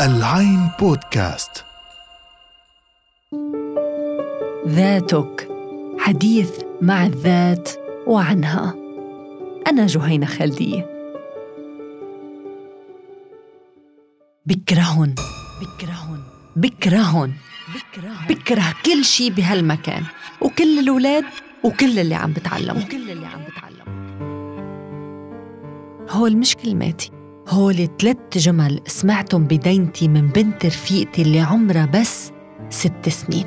العين بودكاست. ذاتك حديث مع الذات وعنها. أنا جهينة خالدية بكرهن بكرهن بكرهن بكره كل شي بهالمكان وكل الولاد وكل اللي عم بتعلموا وكل اللي عم بتعلموا هول مش كلماتي هول ثلاث جمل سمعتهم بدينتي من بنت رفيقتي اللي عمرها بس ست سنين.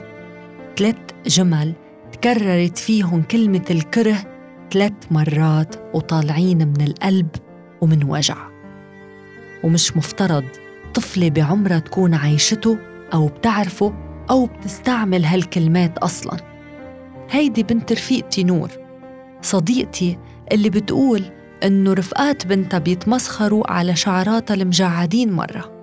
ثلاث جمل تكررت فيهم كلمة الكره ثلاث مرات وطالعين من القلب ومن وجع. ومش مفترض طفلة بعمرها تكون عايشته أو بتعرفه أو بتستعمل هالكلمات أصلاً. هيدي بنت رفيقتي نور صديقتي اللي بتقول إنه رفقات بنتها بيتمسخروا على شعراتها المجعدين مرة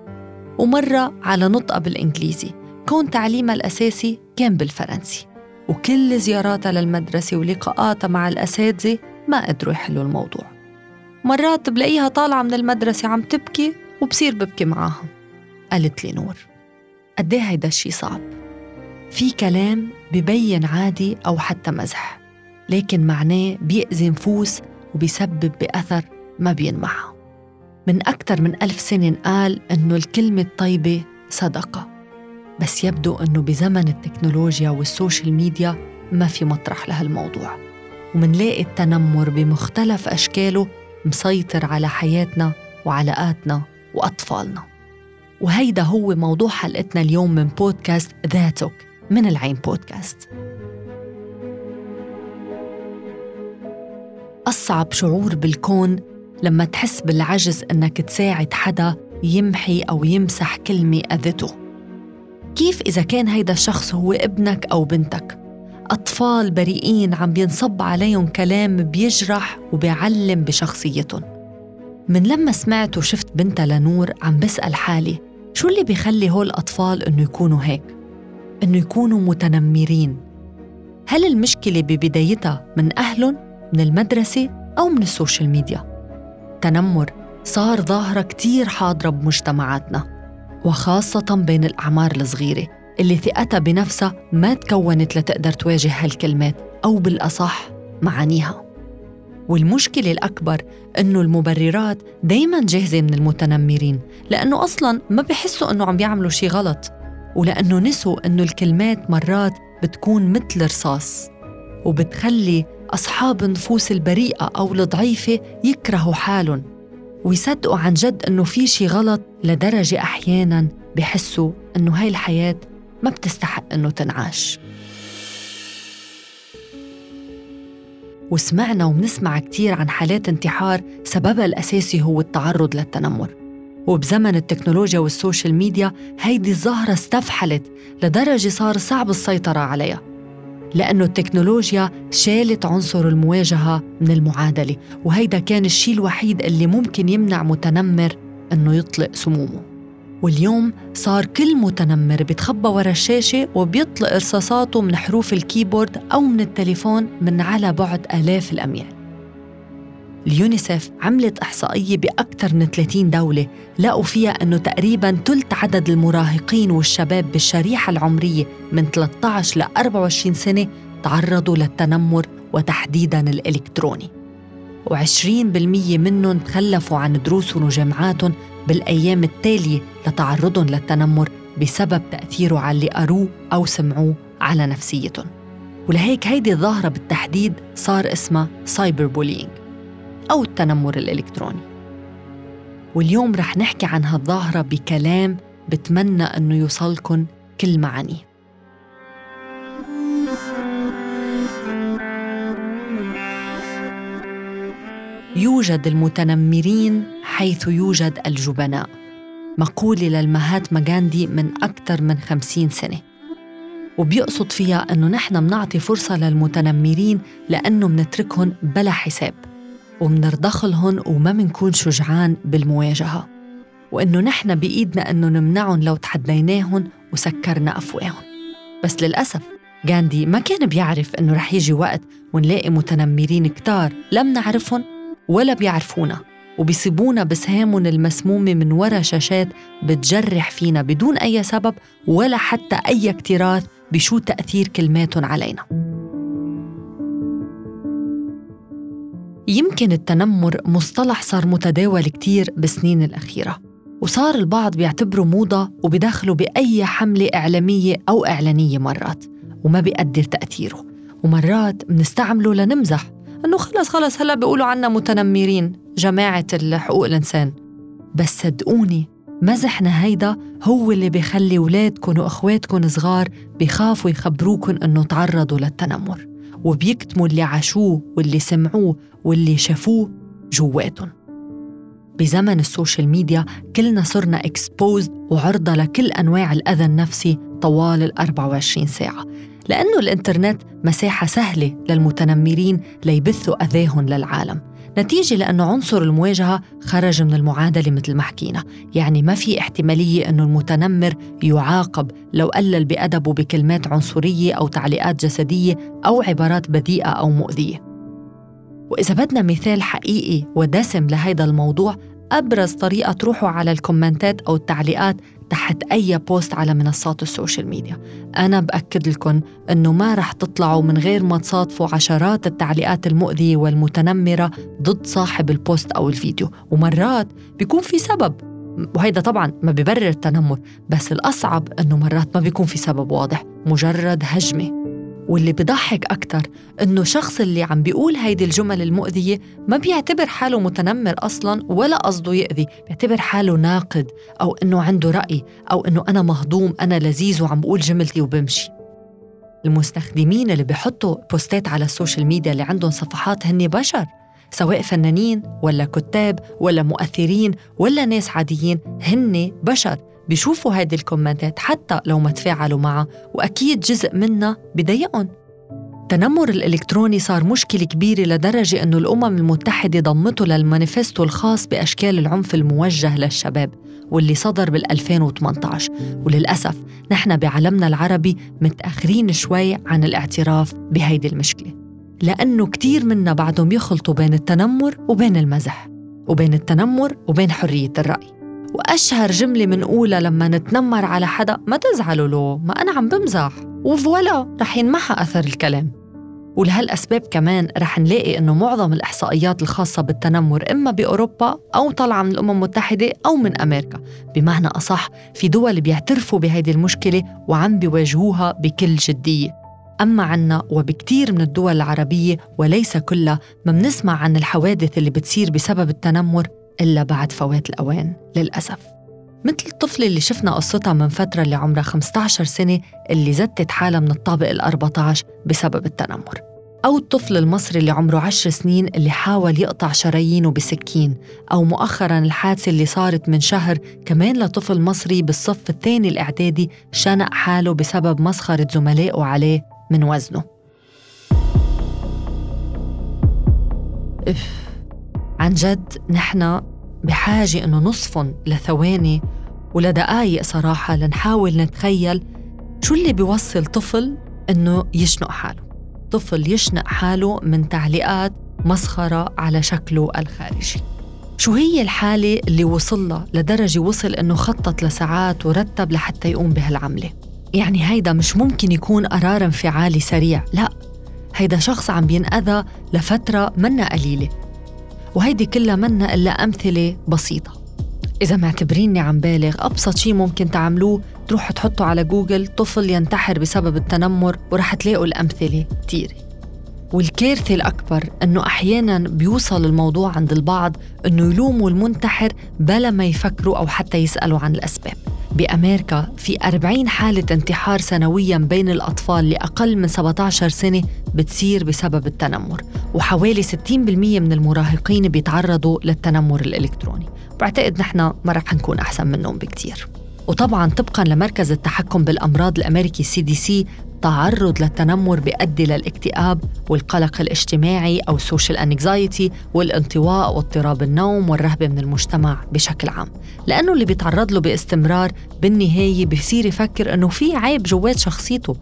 ومرة على نطقها بالإنجليزي كون تعليمها الأساسي كان بالفرنسي. وكل زياراتها للمدرسة ولقاءاتها مع الأساتذة ما قدروا يحلوا الموضوع. مرات بلاقيها طالعة من المدرسة عم تبكي وبصير ببكي معاها. قالت لي نور قديه هيدا الشي صعب؟ في كلام ببين عادي أو حتى مزح لكن معناه بيأذي نفوس وبيسبب بأثر ما بينمحى من أكثر من ألف سنة قال إنه الكلمة الطيبة صدقة بس يبدو إنه بزمن التكنولوجيا والسوشيال ميديا ما في مطرح لهالموضوع. ومنلاقي التنمر بمختلف أشكاله مسيطر على حياتنا وعلاقاتنا وأطفالنا. وهيدا هو موضوع حلقتنا اليوم من بودكاست ذاتك من العين بودكاست. أصعب شعور بالكون لما تحس بالعجز إنك تساعد حدا يمحي أو يمسح كلمة أذته. كيف إذا كان هيدا الشخص هو ابنك أو بنتك؟ أطفال بريئين عم بينصب عليهم كلام بيجرح وبيعلم بشخصيتهم. من لما سمعت وشفت بنتها لنور عم بسأل حالي شو اللي بيخلي هول الأطفال إنه يكونوا هيك؟ إنه يكونوا متنمرين؟ هل المشكلة ببدايتها من أهلهم من المدرسة أو من ال social media. تنمر صار ظاهرة كتير حاضرة بمجتمعاتنا وخاصة بين الأعمار الصغيرة اللي ثقتها بنفسها ما تكونت لتقدر تواجه هالكلمات أو بالأصح معانيها. والمشكلة الأكبر إنه المبررات دايما جاهزة من المتنمرين لأنه أصلا ما بحسوا إنه عم بيعملوا شي غلط ولأنه نسوا إنه الكلمات مرات بتكون مثل رصاص وبتخلي أصحاب النفوس البريئة أو الضعيفة يكرهوا حالهم ويصدقوا عن جد إنه في شي غلط لدرجة أحياناً بحسوا إنه هاي الحياة ما بتستحق إنه تنعاش. وسمعنا وبنسمع كتير عن حالات انتحار سببها الأساسي هو التعرض للتنمر. وبزمن التكنولوجيا وال social media هيدي الظاهرة استفحلت لدرجة صار صعب السيطرة عليها. لأنه التكنولوجيا شالت عنصر المواجهة من المعادلة وهيدا كان الشيء الوحيد اللي ممكن يمنع متنمر أنه يطلق سمومه. واليوم صار كل متنمر بيتخبى ورا الشاشة وبيطلق رصاصاته من حروف ال keyboard أو من التليفون من على بعد آلاف الأميال. اليونيسف عملت إحصائية بأكثر من 30 دولة لقوا فيها أنه تقريباً ثلث عدد المراهقين والشباب بالشريحة العمرية من 13 ل 24 سنة تعرضوا للتنمر وتحديداً الإلكتروني. و20% منهم تخلفوا عن دروسهم وجامعاتهم بالأيام التالية لتعرضهم للتنمر بسبب تأثيره على اللي قروه أو سمعوه على نفسيتهم. ولهيك هيدي الظاهرة بالتحديد صار اسمها cyber bullying أو التنمر الإلكتروني. واليوم رح نحكي عن هالظاهرة بكلام بتمنى أنه يوصلكن كل معانيه. يوجد المتنمرين حيث يوجد الجبناء مقولة للمهاتما غاندي من أكثر من خمسين سنة. وبيقصد فيها أنه نحن منعطي فرصة للمتنمرين لأنه منتركهم بلا حساب. ومنرضخلهم وما منكون شجعان بالمواجهة. وإنه نحن بإيدنا إنه نمنعهم لو تحديناهم وسكرنا أفواههم. بس للأسف غاندي ما كان بيعرف إنه رح يجي وقت ونلاقي متنمرين كتار لم نعرفهم ولا بيعرفونا. وبيصيبونا بسهامهم المسمومة من وراء شاشات بتجرح فينا بدون أي سبب ولا حتى أي اكتراث بشو تأثير كلماتهم علينا. يمكن التنمر مصطلح صار متداول كتير بالسنين الأخيرة وصار البعض بيعتبره موضة وبيدخلوا بأي حملة إعلامية أو إعلانية مرات وما بيقدر تأثيره. ومرات بنستعمله لنمزح إنه خلص خلص هلا بيقولوا عنا متنمرين جماعة حقوق الإنسان. بس صدقوني مزحنا هيدا هو اللي بيخلي ولادكم وأخواتكم صغار بيخافوا يخبروكن إنه تعرضوا للتنمر. وبيكتموا اللي عاشوه واللي سمعوه واللي شافوه جواتهم. بزمن ال social media كلنا صرنا exposed وعرضة لكل أنواع الأذى النفسي طوال ال 24 ساعة لأنه الإنترنت مساحة سهلة للمتنمرين ليبثوا أذاهم للعالم. نتيجة لأنه عنصر المواجهة خرج من المعادلة مثل ما حكينا. يعني ما في احتمالية أنه المتنمر يعاقب لو قلل بأدبه بكلمات عنصرية أو تعليقات جسدية أو عبارات بذيئة أو مؤذية. وإذا بدنا مثال حقيقي ودسم لهيدا الموضوع أبرز طريقة تروحوا على ال comments أو التعليقات تحت أي post على منصات ال social media. أنا بأكد لكم أنه ما رح تطلعوا من غير ما تصادفوا عشرات التعليقات المؤذية والمتنمرة ضد صاحب ال post أو الفيديو. ومرات بيكون في سبب وهيدا طبعا ما ببرر التنمر بس الأصعب أنه مرات ما بيكون في سبب واضح مجرد هجمة. واللي بضحك أكتر إنه شخص اللي عم بيقول هيدي الجمل المؤذية ما بيعتبر حاله متنمر أصلاً ولا قصده يأذي بيعتبر حاله ناقد أو إنه عنده رأي أو إنه أنا مهضوم أنا لذيذ وعم بقول جملتي وبمشي. المستخدمين اللي بيحطوا posts على ال social media اللي عندهم صفحات هن بشر سواء فنانين ولا كتاب ولا مؤثرين ولا ناس عاديين هن بشر. بيشوفوا هيدي ال comments حتى لو ما تفاعلوا معها وأكيد جزء منها بضايقهم التنمر الإلكتروني صار مشكلة كبيرة لدرجة أنه الأمم المتحدة ضمته للمانيفستو الخاص بأشكال العنف الموجه للشباب واللي صدر بال 2018 وللأسف نحن بعالمنا العربي متأخرين شوي عن الاعتراف بهيدي المشكلة. لأنه كتير منا بعدهم يخلطوا بين التنمر وبين المزح وبين التنمر وبين حرية الرأي. وأشهر جملة منقولها لما نتنمر على حدا ما تزعلوا له ما أنا عم بمزح. وفوالا رح ينمحى أثر الكلام. ولهالأسباب كمان رح نلاقي إنه معظم الإحصائيات الخاصة بالتنمر إما بأوروبا أو طالعة من الأمم المتحدة أو من أمريكا. بمعنى أصح في دول بيعترفوا بهيدي المشكلة وعم بيواجهوها بكل جدية. أما عنا وبكتير من الدول العربية وليس كلها ما بنسمع عن الحوادث اللي بتصير بسبب التنمر إلا بعد فوات الأوان للأسف. مثل الطفلة اللي شفنا قصتها من فترة اللي عمرها 15 سنة اللي زتت حالها من الطابق ال 14 بسبب التنمر. أو الطفل المصري اللي عمره 10 سنين اللي حاول يقطع شرايينه بسكين أو مؤخرا الحادثة اللي صارت من شهر كمان لطفل مصري بالصف الثاني الإعدادي شنق حاله بسبب مسخرة زملائه عليه من وزنه. عن جد نحن بحاجة إنه نصفن لثواني ولدقايق صراحة لنحاول نتخيل شو اللي بيوصل طفل إنه يشنق حاله. طفل يشنق حاله من تعليقات مسخرة على شكله الخارجي. شو هي الحالة اللي وصل لدرجة وصل إنه خطط لساعات ورتب لحتى يقوم بهالعملة؟ يعني هيدا مش ممكن يكون قرار انفعالي سريع لا. هيدا شخص عم بينأذى لفترة منا قليلة. وهيدي كلها منا إلا أمثلة بسيطة. إذا معتبريني عم بالغ أبسط شي ممكن تعملوه تروحوا تحطوا على جوجل طفل ينتحر بسبب التنمر ورح تلاقوا الأمثلة كتيرة والكارثة الأكبر أنه أحيانا بيوصل الموضوع عند البعض أنه يلوموا المنتحر بلا ما يفكروا أو حتى يسألوا عن الأسباب. بأمريكا في 40 حالة انتحار سنويا بين الأطفال لأقل من 17 سنة بتصير بسبب التنمر وحوالي 60% من المراهقين بيتعرضوا للتنمر الإلكتروني. بعتقد نحن ما رح نكون أحسن منهم بكتير. وطبعا طبقا لمركز التحكم بالأمراض الأمريكي CDC التعرض للتنمر بيؤدي للاكتئاب والقلق الاجتماعي أو السوشيال انكزايتي والانطواء واضطراب النوم والرهبة من المجتمع بشكل عام. لأنه اللي بيتعرض له باستمرار بالنهاية بصير يفكر إنه في عيب جوات شخصيته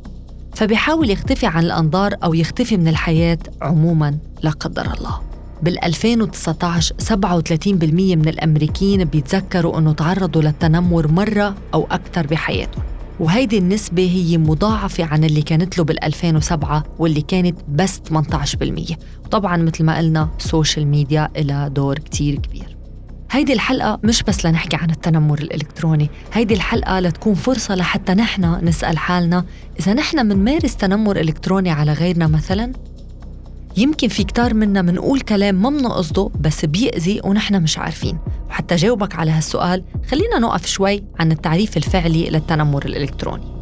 فبيحاول يختفي عن الأنظار أو يختفي من الحياة عموما لا قدر الله. بال 2019 37% من الأمريكيين بيتذكروا أنه تعرضوا للتنمر مرة أو أكثر بحياتهم. وهيدي النسبة هي مضاعفة عن اللي كانت بال 2007 واللي كانت بس 18% وطبعا مثل ما قلنا ال social media لها دور كتير كبير. هيدي الحلقة مش بس لنحكي عن التنمر الإلكتروني هيدي الحلقة لتكون فرصة لحتى نحن نسأل حالنا إذا نحن منمارس تنمر إلكتروني على غيرنا مثلاً؟ يمكن في كتار منا منقول كلام ما منقصده بس بيأذي ونحن مش عارفين. وحتى جاوبك على هالسؤال خلينا نقف شوي عن التعريف الفعلي للتنمر الإلكتروني.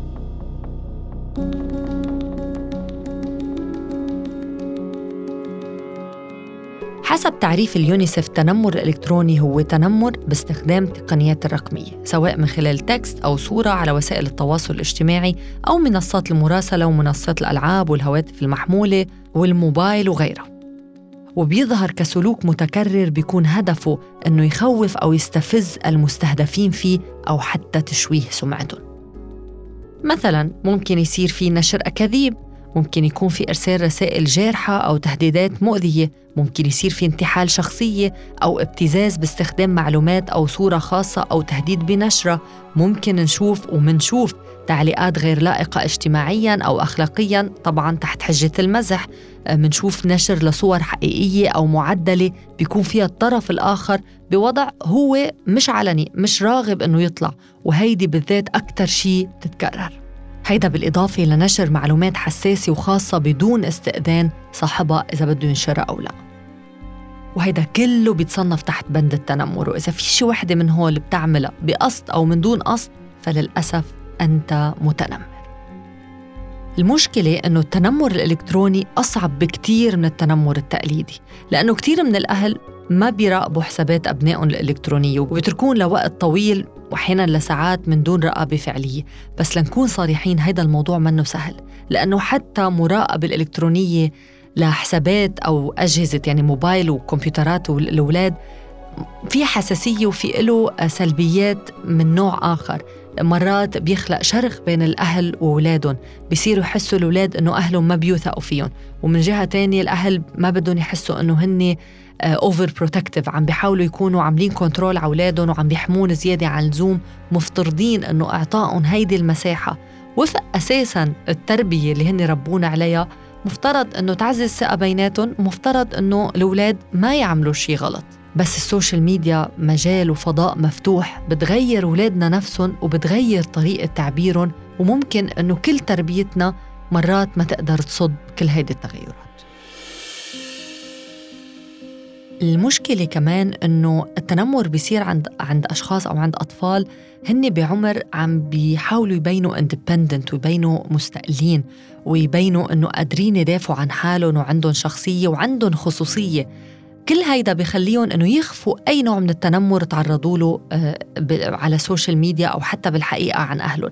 حسب تعريف اليونيسف التنمر الإلكتروني هو تنمر باستخدام التقنيات الرقمية سواء من خلال تكست أو صورة على وسائل التواصل الاجتماعي أو منصات المراسلة ومنصات الألعاب والهواتف المحمولة والموبايل وغيرها وبيظهر كسلوك متكرر بيكون هدفه أنه يخوف أو يستفز المستهدفين فيه أو حتى تشويه سمعتهم. مثلا ممكن يصير في نشر أكاذيب ممكن يكون في إرسال رسائل جارحة أو تهديدات مؤذية ممكن يصير في انتحال شخصية أو ابتزاز باستخدام معلومات أو صورة خاصة أو تهديد بنشرة ممكن نشوف ومنشوف تعليقات غير لائقة اجتماعيا أو أخلاقيا طبعا تحت حجة المزح. منشوف نشر لصور حقيقية أو معدلة بيكون فيها الطرف الآخر بوضع هو مش علني مش راغب أنه يطلع وهيدي بالذات أكثر شيء بتتكرر. هيدا بالإضافة لنشر معلومات حساسة وخاصة بدون استئذان صاحبها إذا بده ينشرها أو لا. وهيدا كله بيتصنف تحت بند التنمر وإذا في شي وحدة من هول بتعملها بقصد أو من دون قصد فللأسف أنت متنمر. المشكلة أنه التنمر الإلكتروني أصعب بكتير من التنمر التقليدي لأنه كتير من الأهل ما بيراقبوا حسابات أبنائهم الإلكترونية وبيتركون لوقت طويل وأحيانا لساعات من دون رقابة فعلية. بس لنكون صريحين هيدا الموضوع منه سهل لأنه حتى مراقبة الإلكترونية لحسابات أو أجهزة يعني موبايل وكمبيوترات الأولاد في حساسية وفي له سلبيات من نوع آخر. مرات بيخلق شرخ بين الأهل وأولادهم بصيروا يحسوا الأولاد إنه أهلهم ما بيوثقوا فيهم. ومن جهة تانية الأهل ما بدهم يحسوا إنه هن over uh, protective عم بيحاولوا يكونوا عاملين control على أولادهم وعم بيحموهن زيادة عن اللزوم مفترضين إنه إعطائهم هيدي المساحة. وفق أساسا التربية اللي هن ربونا عليها مفترض إنه تعزز الثقة بيناتهم مفترض إنه الأولاد ما يعملوا شيء غلط. بس ال social media مجال وفضاء مفتوح بتغير أولادنا نفسهم وبتغير طريقة تعبيرهم وممكن إنه كل تربيتنا مرات ما تقدر تصد كل هيدي التغيرات. المشكلة كمان إنه التنمر بيصير عند عند أشخاص أو عند أطفال هن بعمر عم بيحاولوا يبينوا independent ويبينوا مستقلين ويبينوا إنه قادرين يدافعوا عن حالهم وعندهم شخصية وعندهم خصوصية. كل هيدا بخليهم إنه يخفوا أي نوع من التنمر تعرضوا له آه، على ال social media أو حتى بالحقيقة عن أهلهم.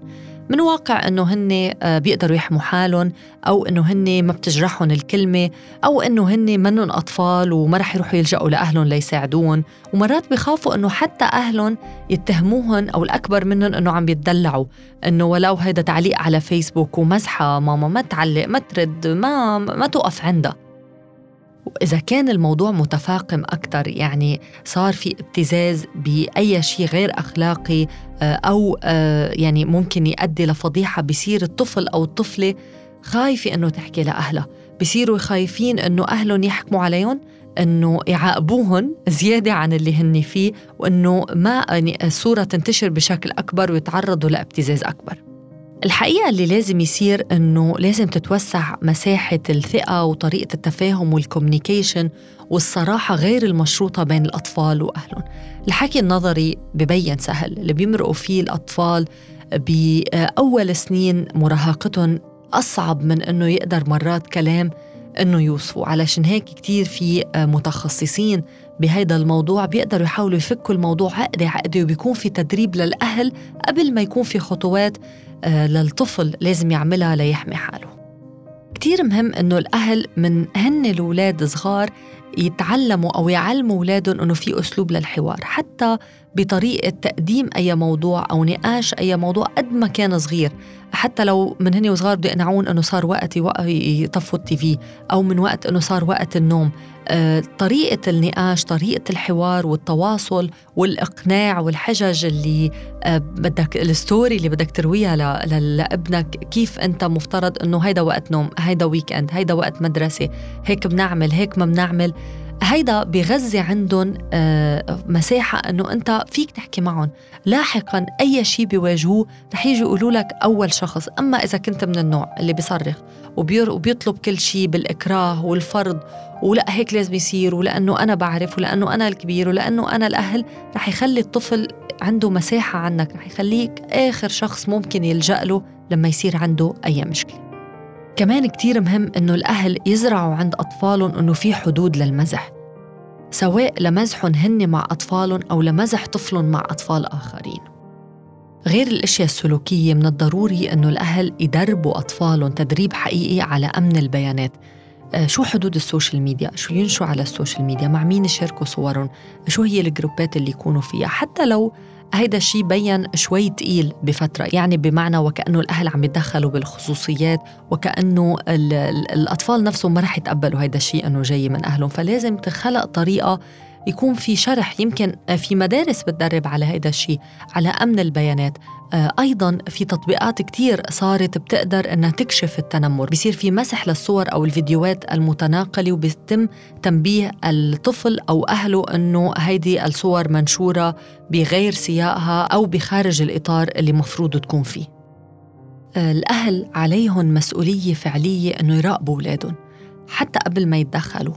من واقع إنه هن آه، بيقدروا يحموا حالهم أو إنه هن ما بتجرحهم الكلمة أو إنه هن منهم أطفال وما رح يروحوا يلجأوا لأهلهم ليساعدوهم. ومرات بخافوا إنه حتى أهلهم يتهموهم أو الأكبر منهم إنه عم يتدلعوا إنه ولو هيدا تعليق على فيسبوك ومزحة ماما ما تعلق ما ترد ما ما توقف عندها. وإذا كان الموضوع متفاقم أكثر يعني صار في ابتزاز بأي شيء غير أخلاقي آه، أو آه، يعني ممكن يؤدي لفضيحة بصير الطفل أو الطفلة خايفة إنه تحكي لأهلها. بصيروا خايفين إنه أهلهم يحكموا عليهم إنه يعاقبوهم زيادة عن اللي هن فيه وإنه ما يعني الصورة تنتشر بشكل أكبر ويتعرضوا لابتزاز أكبر. الحقيقة اللي لازم يصير إنه لازم تتوسع مساحة الثقة وطريقة التفاهم والكوميونيكيشن والصراحة غير المشروطة بين الأطفال وأهلهم. الحكي النظري ببين سهل اللي بيمرقوا فيه الأطفال بأول سنين مراهقتهم أصعب من إنه يقدر مرات كلام إنه يوصفوا علشان هيك كتير في متخصصين بهيدا الموضوع بيقدروا يحاولوا يفكوا الموضوع عقدة عقدة وبيكون في تدريب للأهل قبل ما يكون في خطوات آه، للطفل لازم يعملها ليحمي حاله. كتير مهم إنه الأهل من هن الأولاد صغار يتعلموا أو يعلموا أولادهم أنه في أسلوب للحوار حتى بطريقة تقديم أي موضوع أو نقاش أي موضوع قد ما كان صغير. حتى لو من هني وصغار بده يقنعون إنه صار وقت يطفوا التي في أو من وقت إنه صار وقت النوم. آه، طريقة النقاش طريقة الحوار والتواصل والإقناع والحجج اللي آه، بدك الستوري اللي بدك ترويها لابنك كيف أنت مفترض أنه هيدا وقت نوم هيدا ويك أند هيدا وقت مدرسة هيك بنعمل هيك ما بنعمل. هيدا بغذي عندهم آه، مساحة أنه أنت فيك تحكي معهم. لاحقا أي شيء بيواجهوه رح يجي يقولوا لك أول شخص. أما إذا كنت من النوع اللي بيصرخ وبيطلب كل شيء بالإكراه والفرض ولا هيك لازم يصير ولأنه أنا بعرف ولأنه أنا الكبير ولأنه أنا الأهل رح يخلي الطفل عنده مساحة عنك. رح يخليك آخر شخص ممكن يلجأ له لما يصير عنده أي مشكلة. كمان كتير مهم إنه الأهل يزرعوا عند أطفالهم إنه في حدود للمزح سواء لمزحهم هن مع أطفالهم أو لمزح طفلهم مع أطفال آخرين. غير الأشياء السلوكية من الضروري أنه الأهل يدربوا أطفالهم تدريب حقيقي على أمن البيانات. آه، شو حدود ال social media؟ شو ينشروا على ال social media؟ مع مين يشاركوا صورهم؟ شو هي الجروبات اللي يكونوا فيها؟ حتى لو هيدا الشيء بين شوي تقيل بفترة. يعني بمعنى وكأنه الأهل عم يتدخلوا بالخصوصيات وكأنه الأطفال نفسهم ما رح يتقبلوا هيدا الشيء أنه جاي من أهلهم. فلازم تخلق طريقة يكون في شرح يمكن في مدارس بتدرب على هذا الشيء على أمن البيانات. آه، أيضا في تطبيقات كتير صارت بتقدر أنها تكشف التنمر. بيصير في مسح للصور أو الفيديوهات المتناقلة وبيتم تنبيه الطفل أو أهله أنه هيدي الصور منشورة بغير سياقها أو بخارج الإطار اللي مفروض تكون فيه. آه، الأهل عليهم مسؤولية فعلية أنه يراقبوا أولادهم حتى قبل ما يتدخلوا.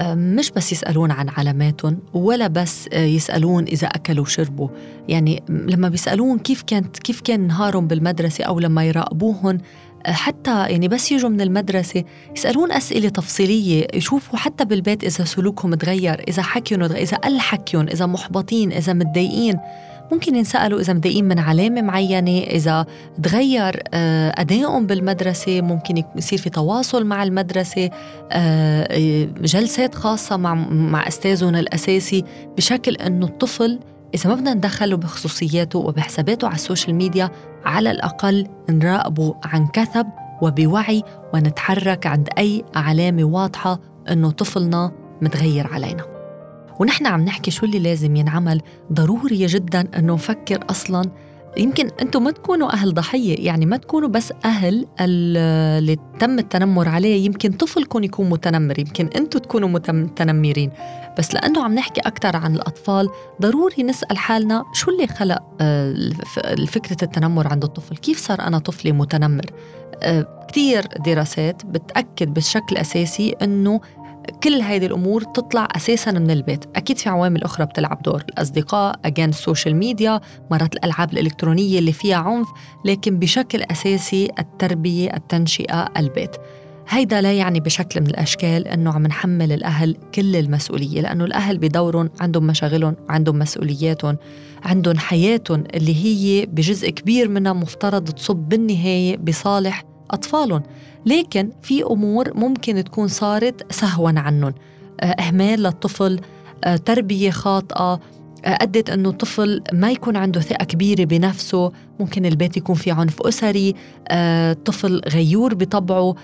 مش بس يسألون عن علاماتهم ولا بس يسألون إذا أكلوا وشربوا. يعني لما بيسألون كيف كانت كيف كان نهارهم بالمدرسة أو لما يراقبوهم حتى يعني بس يجوا من المدرسة يسألون أسئلة تفصيلية يشوفوا حتى بالبيت إذا سلوكهم تغير إذا حكيهم إذا قل حكيهم إذا محبطين إذا متضايقين. ممكن ينسألوا إذا مضايقين من علامة معينة إذا تغير آه، أدائهم بالمدرسة ممكن يصير في تواصل مع المدرسة آه، جلسات خاصة مع مع أستاذهم الأساسي بشكل أنه الطفل إذا ما بدنا ندخله بخصوصياته وبحساباته على السوشيال ميديا على الأقل نراقبه عن كثب وبوعي ونتحرك عند أي علامة واضحة أنه طفلنا متغير علينا. ونحن عم نحكي شو اللي لازم ينعمل. ضروري جدا إنه نفكر أصلا. يمكن أنتم ما تكونوا أهل ضحية يعني ما تكونوا بس أهل اللي تم التنمر عليه. يمكن طفلكم يكون متنمر يمكن أنتم تكونوا متنمرين. بس لأنه عم نحكي أكثر عن الأطفال ضروري نسأل حالنا شو اللي خلق آه، فكره التنمر عند الطفل. كيف صار أنا طفلي متنمر؟ آه، كثير دراسات بتأكد بشكل أساسي أنه كل هيدي الأمور تطلع أساسا من البيت. أكيد في عوامل أخرى بتلعب دور. الأصدقاء again ال social media مرات الألعاب الإلكترونية اللي فيها عنف لكن بشكل أساسي التربية التنشئة البيت. هيدا لا يعني بشكل من الأشكال إنه عم نحمل الأهل كل المسؤولية لأنه الأهل بدورهم عندهم مشاغلهم عندهم مسؤولياتهم عندهم حياتهم اللي هي بجزء كبير منها مفترض تصب بالنهاية بصالح أطفالهم لكن في أمور ممكن تكون صارت سهوا عنهم آه، إهمال للطفل آه، تربية خاطئة آه، أدت أنه الطفل ما يكون عنده ثقة كبيرة بنفسه. ممكن البيت يكون في عنف أسري طفل غيور بطبعه.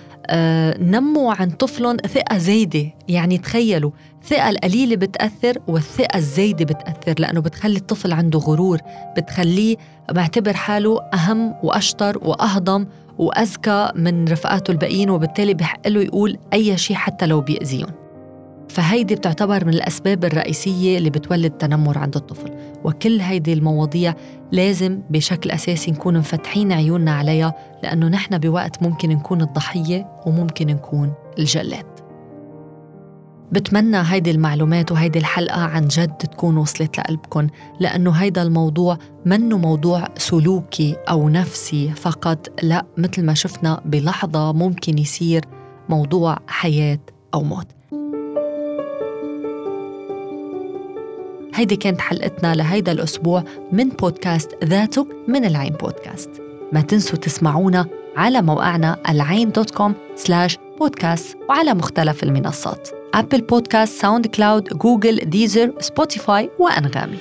نموا عن طفلهم ثقة زايدة. يعني تخيلوا الثقة القليلة بتأثر والثقة الزايدة بتأثر لأنه بتخلي الطفل عنده غرور. بتخليه بعتبر حاله أهم وأشطر وأهضم وأذكى من رفقاته الباقيين وبالتالي بحق له يقول أي شيء حتى لو بيأذيهم. فهيدي بتعتبر من الأسباب الرئيسية اللي بتولد تنمر عند الطفل. وكل هيدي المواضيع لازم بشكل أساسي نكون مفتحين عيوننا عليها لأنه نحن بوقت ممكن نكون الضحية وممكن نكون الجلاد. بتمنى هيدي المعلومات وهيدي الحلقة عن جد تكون وصلت لقلبكم لأنه هيدا الموضوع منه موضوع سلوكي أو نفسي فقط. لا مثل ما شفنا بلحظة ممكن يصير موضوع حياة أو موت. هيدي كانت حلقتنا لهيدا الأسبوع من بودكاست ذاتك من العين بودكاست. ما تنسوا تسمعونا على موقعنا العين dot com slash podcast وعلى مختلف المنصات. Apple Podcast SoundCloud Google Deezer Spotify وأنغامي.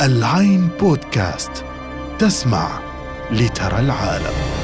العين بودكاست تسمع لترى العالم.